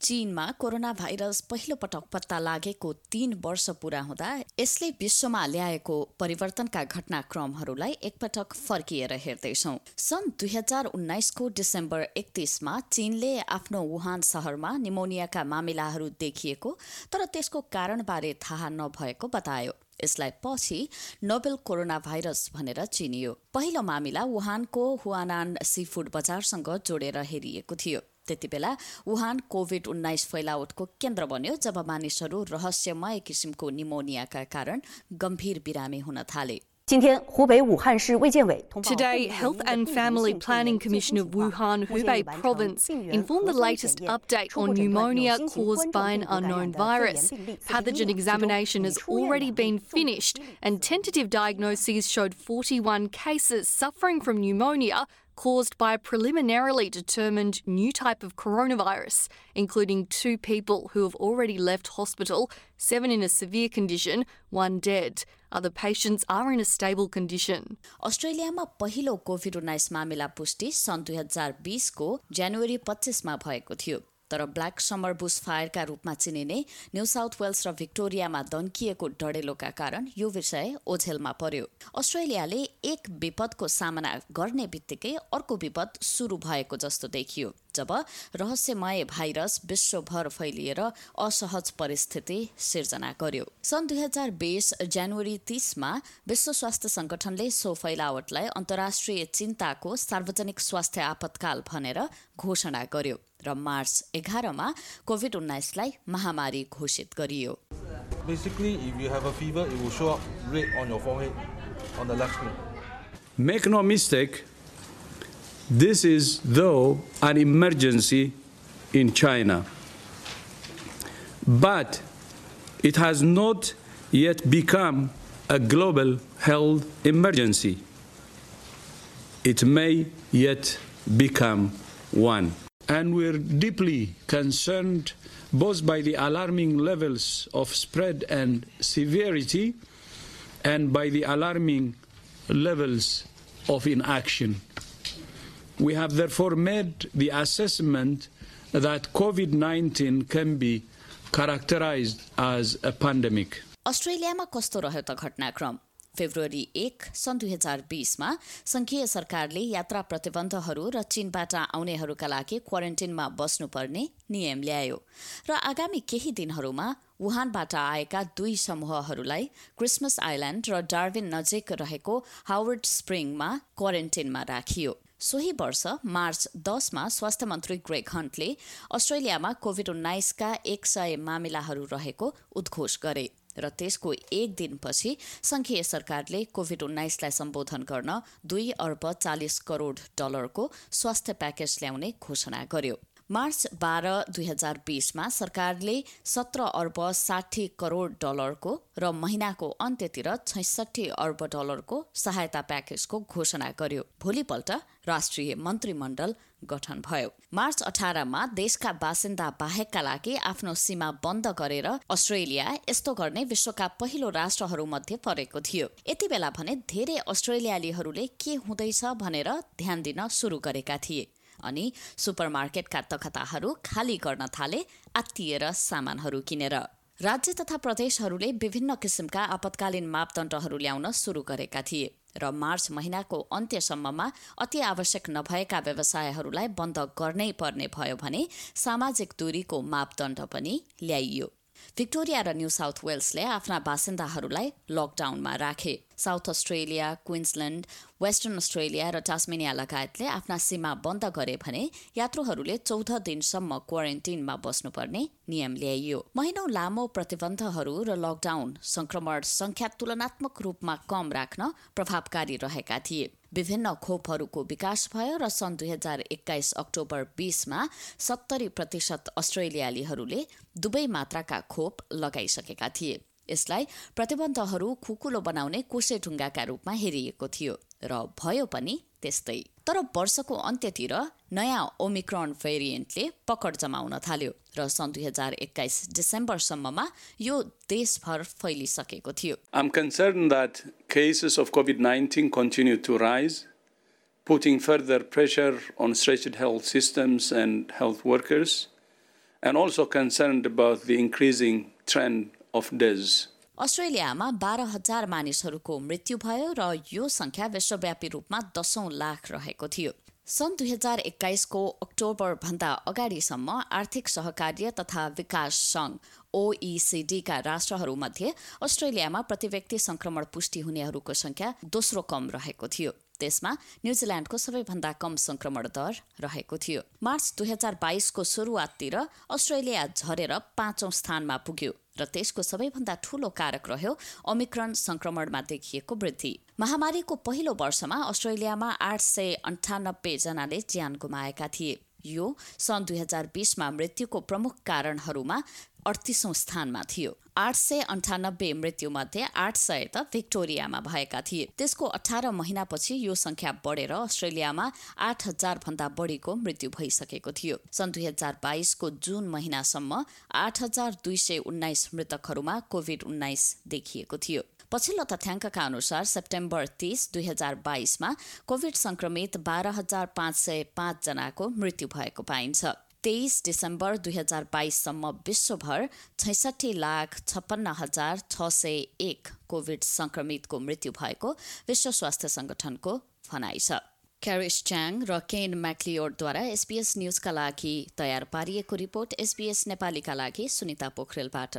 चीनमा corona virus पहिलो पटक पत्ता लागेको तीन वर्ष पूरा हुँदा यसले विश्वमा ल्याएको परिवर्तनका घटनाक्रमहरूलाई एकपटक फर्किएर हेर्दैछौ। सन् दुई हजार उन्नाइसको डिसेम्बर एकतिसमा चीनले आफ्नो वुहान सहरमा निमोनियाका मामिलाहरू देखिएको तर त्यसको कारणबारे थाहा नभएको बतायो। यसलाई पछि नोबेल कोरोना भाइरस भनेर चिनियो। पहिलो मामिला वुहानको हुआनान सी फुड बजारसँग जोडेर हेरिएको थियो। त्यति बेला वुहान कोभिड उन्नाइस फैलावटको केन्द्र बन्यो जब मानिसहरू रहस्यमय किसिमको निमोनियाका कारण गम्भीर बिरामी हुन थाले Today, Health and Family Planning Commission of Wuhan, Hubei Province, informed the latest update on pneumonia caused by an unknown virus. Pathogen examination has already been finished, and tentative diagnoses showed 41 cases suffering from pneumonia caused by a preliminarily determined new type of coronavirus, including two people who have already left hospital, seven in a severe condition, one dead. Other patients are in a stable condition. अस्ट्रेलियामा पहिलो covid उन्नाइस मामिला पुष्टि सन् दुई हजार बिसको जनवरी पच्चिसमा भएको थियो तर ब्ल्याक समर बुस फायरका रूपमा चिनिने न्यू साउथ वेल्स र भिक्टोरियामा दन्किएको डढेलोका कारण यो विषय ओझेलमा पर्यो। अस्ट्रेलियाले एक विपदको सामना गर्ने बित्तिकै अर्को विपद सुरु भएको जस्तो देखियो। जब रहस्यमय भाइरस विश्वभर फैलिएर असहज परिस्थिति सिर्जना गर्यो सन् दुई हजार बिस जनवरी तीसमा विश्व स्वास्थ्य संगठनले सो फैलावटलाई अन्तर्राष्ट्रिय चिन्ताको सार्वजनिक स्वास्थ्य आपतकाल भनेर घोषणा गर्यो र मार्च एघारमा कोभिड उन्नाइसलाई महामारी घोषित गरियो. Make no mistake, this is, though, an emergency in China. But it has not yet become a global health emergency. It may yet become one. And we're deeply concerned both by the alarming levels of spread and severity and by the alarming levels of inaction. We have therefore made the assessment that COVID 19 can be characterized as a pandemic. अस्ट्रेलियामा कस्तो रह्यो त घटनाक्रम February एक सन् दुई हजार बिसमा संघीय सरकारले यात्रा प्रतिबन्धहरू र चीनबाट आउनेहरूका लागि क्वारेन्टिनमा बस्नुपर्ने नियम ल्यायो र आगामी केही दिनहरूमा वुहानबाट आएका दुई समूहहरूलाई क्रिसमस आइल्याण्ड र डार्विन नजिक रहेको हावर्ड स्प्रिङमा क्वारेन्टिनमा राखियो सोही वर्ष मार्च दसमा स्वास्थ्य मन्त्री ग्रेग हन्टले अस्ट्रेलियामा कोभिड उन्नाइसका एक सय मामिलाहरू रहेको उद्घोष गरे र त्यसको एक दिनपछि संघीय सरकारले कोभिड उन्नाइसलाई सम्बोधन गर्न दुई अर्ब चालिस करोड डलरको स्वास्थ्य प्याकेज ल्याउने घोषणा गर्यो। मार्च बाह्र दुई हजार बिसमा सरकारले सत्र अर्ब साठी करोड डलरको र महिनाको अन्त्यतिर छैसठी अर्ब डलरको सहायता प्याकेजको घोषणा गर्यो। भोलिपल्ट राष्ट्रिय मन्त्रीमण्डल गठन भयो। मार्च अठारमा देशका बासिन्दा बाहेकका लागि आफ्नो सीमा बन्द गरेर अस्ट्रेलिया यस्तो गर्ने विश्वका पहिलो राष्ट्रहरूमध्ये परेको थियो। यति बेला भने धेरै अस्ट्रेलियालीहरूले के हुँदैछ भनेर ध्यान दिन सुरु गरेका थिए। अनि सुपरमार्केटका तखताहरू खाली गर्न थाले आत्तिएर सामानहरू किनेर। राज्य तथा प्रदेशहरूले विभिन्न किसिमका आपतकालीन मापदण्डहरू ल्याउन सुरु गरेका थिए र मार्च महिनाको अन्त्यसम्ममा अति आवश्यक नभएका व्यवसायहरूलाई बन्द गर्नै पर्ने भयो भने सामाजिक दूरीको मापदण्ड पनि ल्याइयो। भिक्टोरिया र न्यू साउथ वेल्सले आफ्ना बासिन्दाहरूलाई लकडाउनमा राखे। South Australia Queensland Western Australia र टास्मेनिया लगायतले आफ्ना सीमा बन्द गरे भने यात्रुहरूले चौध दिनसम्म क्वारेन्टिनमा बस्नुपर्ने नियम ल्याइयो। महिनौ लामो प्रतिबन्धहरू र लकडाउन संक्रमण संख्या तुलनात्मक रूपमा कम राख्न प्रभावकारी रहेका थिए। विभिन्न खोपहरूको विकास भयो र सन् दुई हजार एक्काइस अक्टोबर बिसमा सत्तरी प्रतिशत अस्ट्रेलियालीहरूले दुवै मात्राका खोप लगाइसकेका थिए। यसलाई प्रतिबन्धहरू खुकुलो बनाउने कोसेढुङ्गाका रूपमा हेरिएको थियो र भयो पनि त्यस्तै। तर वर्षको अन्त्यतिर नयाँ ओमिक्रोन भेरिएन्टले पकड जमाउन थाल्यो र सन् दुई हजार एक्काइस डिसेम्बरसम्ममा यो देशभर फैलिसकेको थियो। I'm concern COVID of. अस्ट्रेलियामा बाह्र हजार मानिसहरूको मृत्यु भयो र यो संख्या विश्वव्यापी रूपमा दशौं लाख रहेको थियो सन् दुई हजार एक्काइसको अक्टोबरभन्दा अगाडिसम्म आर्थिक सहकार्य तथा विकास संघ ओइसिडीका राष्ट्रहरूमध्ये अस्ट्रेलियामा प्रति व्यक्ति संक्रमण पुष्टि हुनेहरूको संख्या दोस्रो कम रहेको थियो त्यसमा न्युजिल्याण्डको सबैभन्दा कम संक्रमण दर रहेको थियो। मार्च दुई हजार बाइसको सुरुवाततिर अस्ट्रेलिया झरेर पाँचौं स्थानमा पुग्यो र त्यसको सबैभन्दा ठूलो कारक रह्यो ओमिक्रन संक्रमणमा देखिएको वृद्धि। महामारीको पहिलो वर्षमा अस्ट्रेलियामा आठ सय अन्ठानब्बे जनाले ज्यान गुमाएका थिए। यो सन् दुई हजार बिसमा मृत्युको प्रमुख कारणहरूमा अडतिसौं स्थानमा थियो। आठ सय अन्ठानब्बे मृत्युमध्ये आठ सय त भिक्टोरियामा भएका थिए। त्यसको अठार महिनापछि यो संख्या बढेर अस्ट्रेलियामा आठ हजार भन्दा बढीको मृत्यु भइसकेको थियो। सन् दुई हजार बाइसको जुन महिनासम्म आठ हजार दुई सय उन्नाइस मृतकहरूमा कोभिड उन्नाइस देखिएको थियो। पछिल्लो तथ्याङ्कका अनुसार सेप्टेम्बर तीस दुई हजार बाइसमा कोभिड संक्रमित बाह्र हजार पाँच सय पाँच जनाको मृत्यु भएको पाइन्छ। तेइस डिसेम्बर दुई हजार बाइससम्म विश्वभर छैसठी लाख छप्पन्न हजार छ सय एक कोभिड संक्रमितको मृत्यु भएको विश्व स्वास्थ्य संगठनको भनाइ छ। क्यारिस च्याङ र केन म्याक्लियोडद्वारा एसपीएस न्युजका लागि तयार पारिएको रिपोर्ट एसपीएस नेपालीका लागि सुनिता पोखरेलबाट।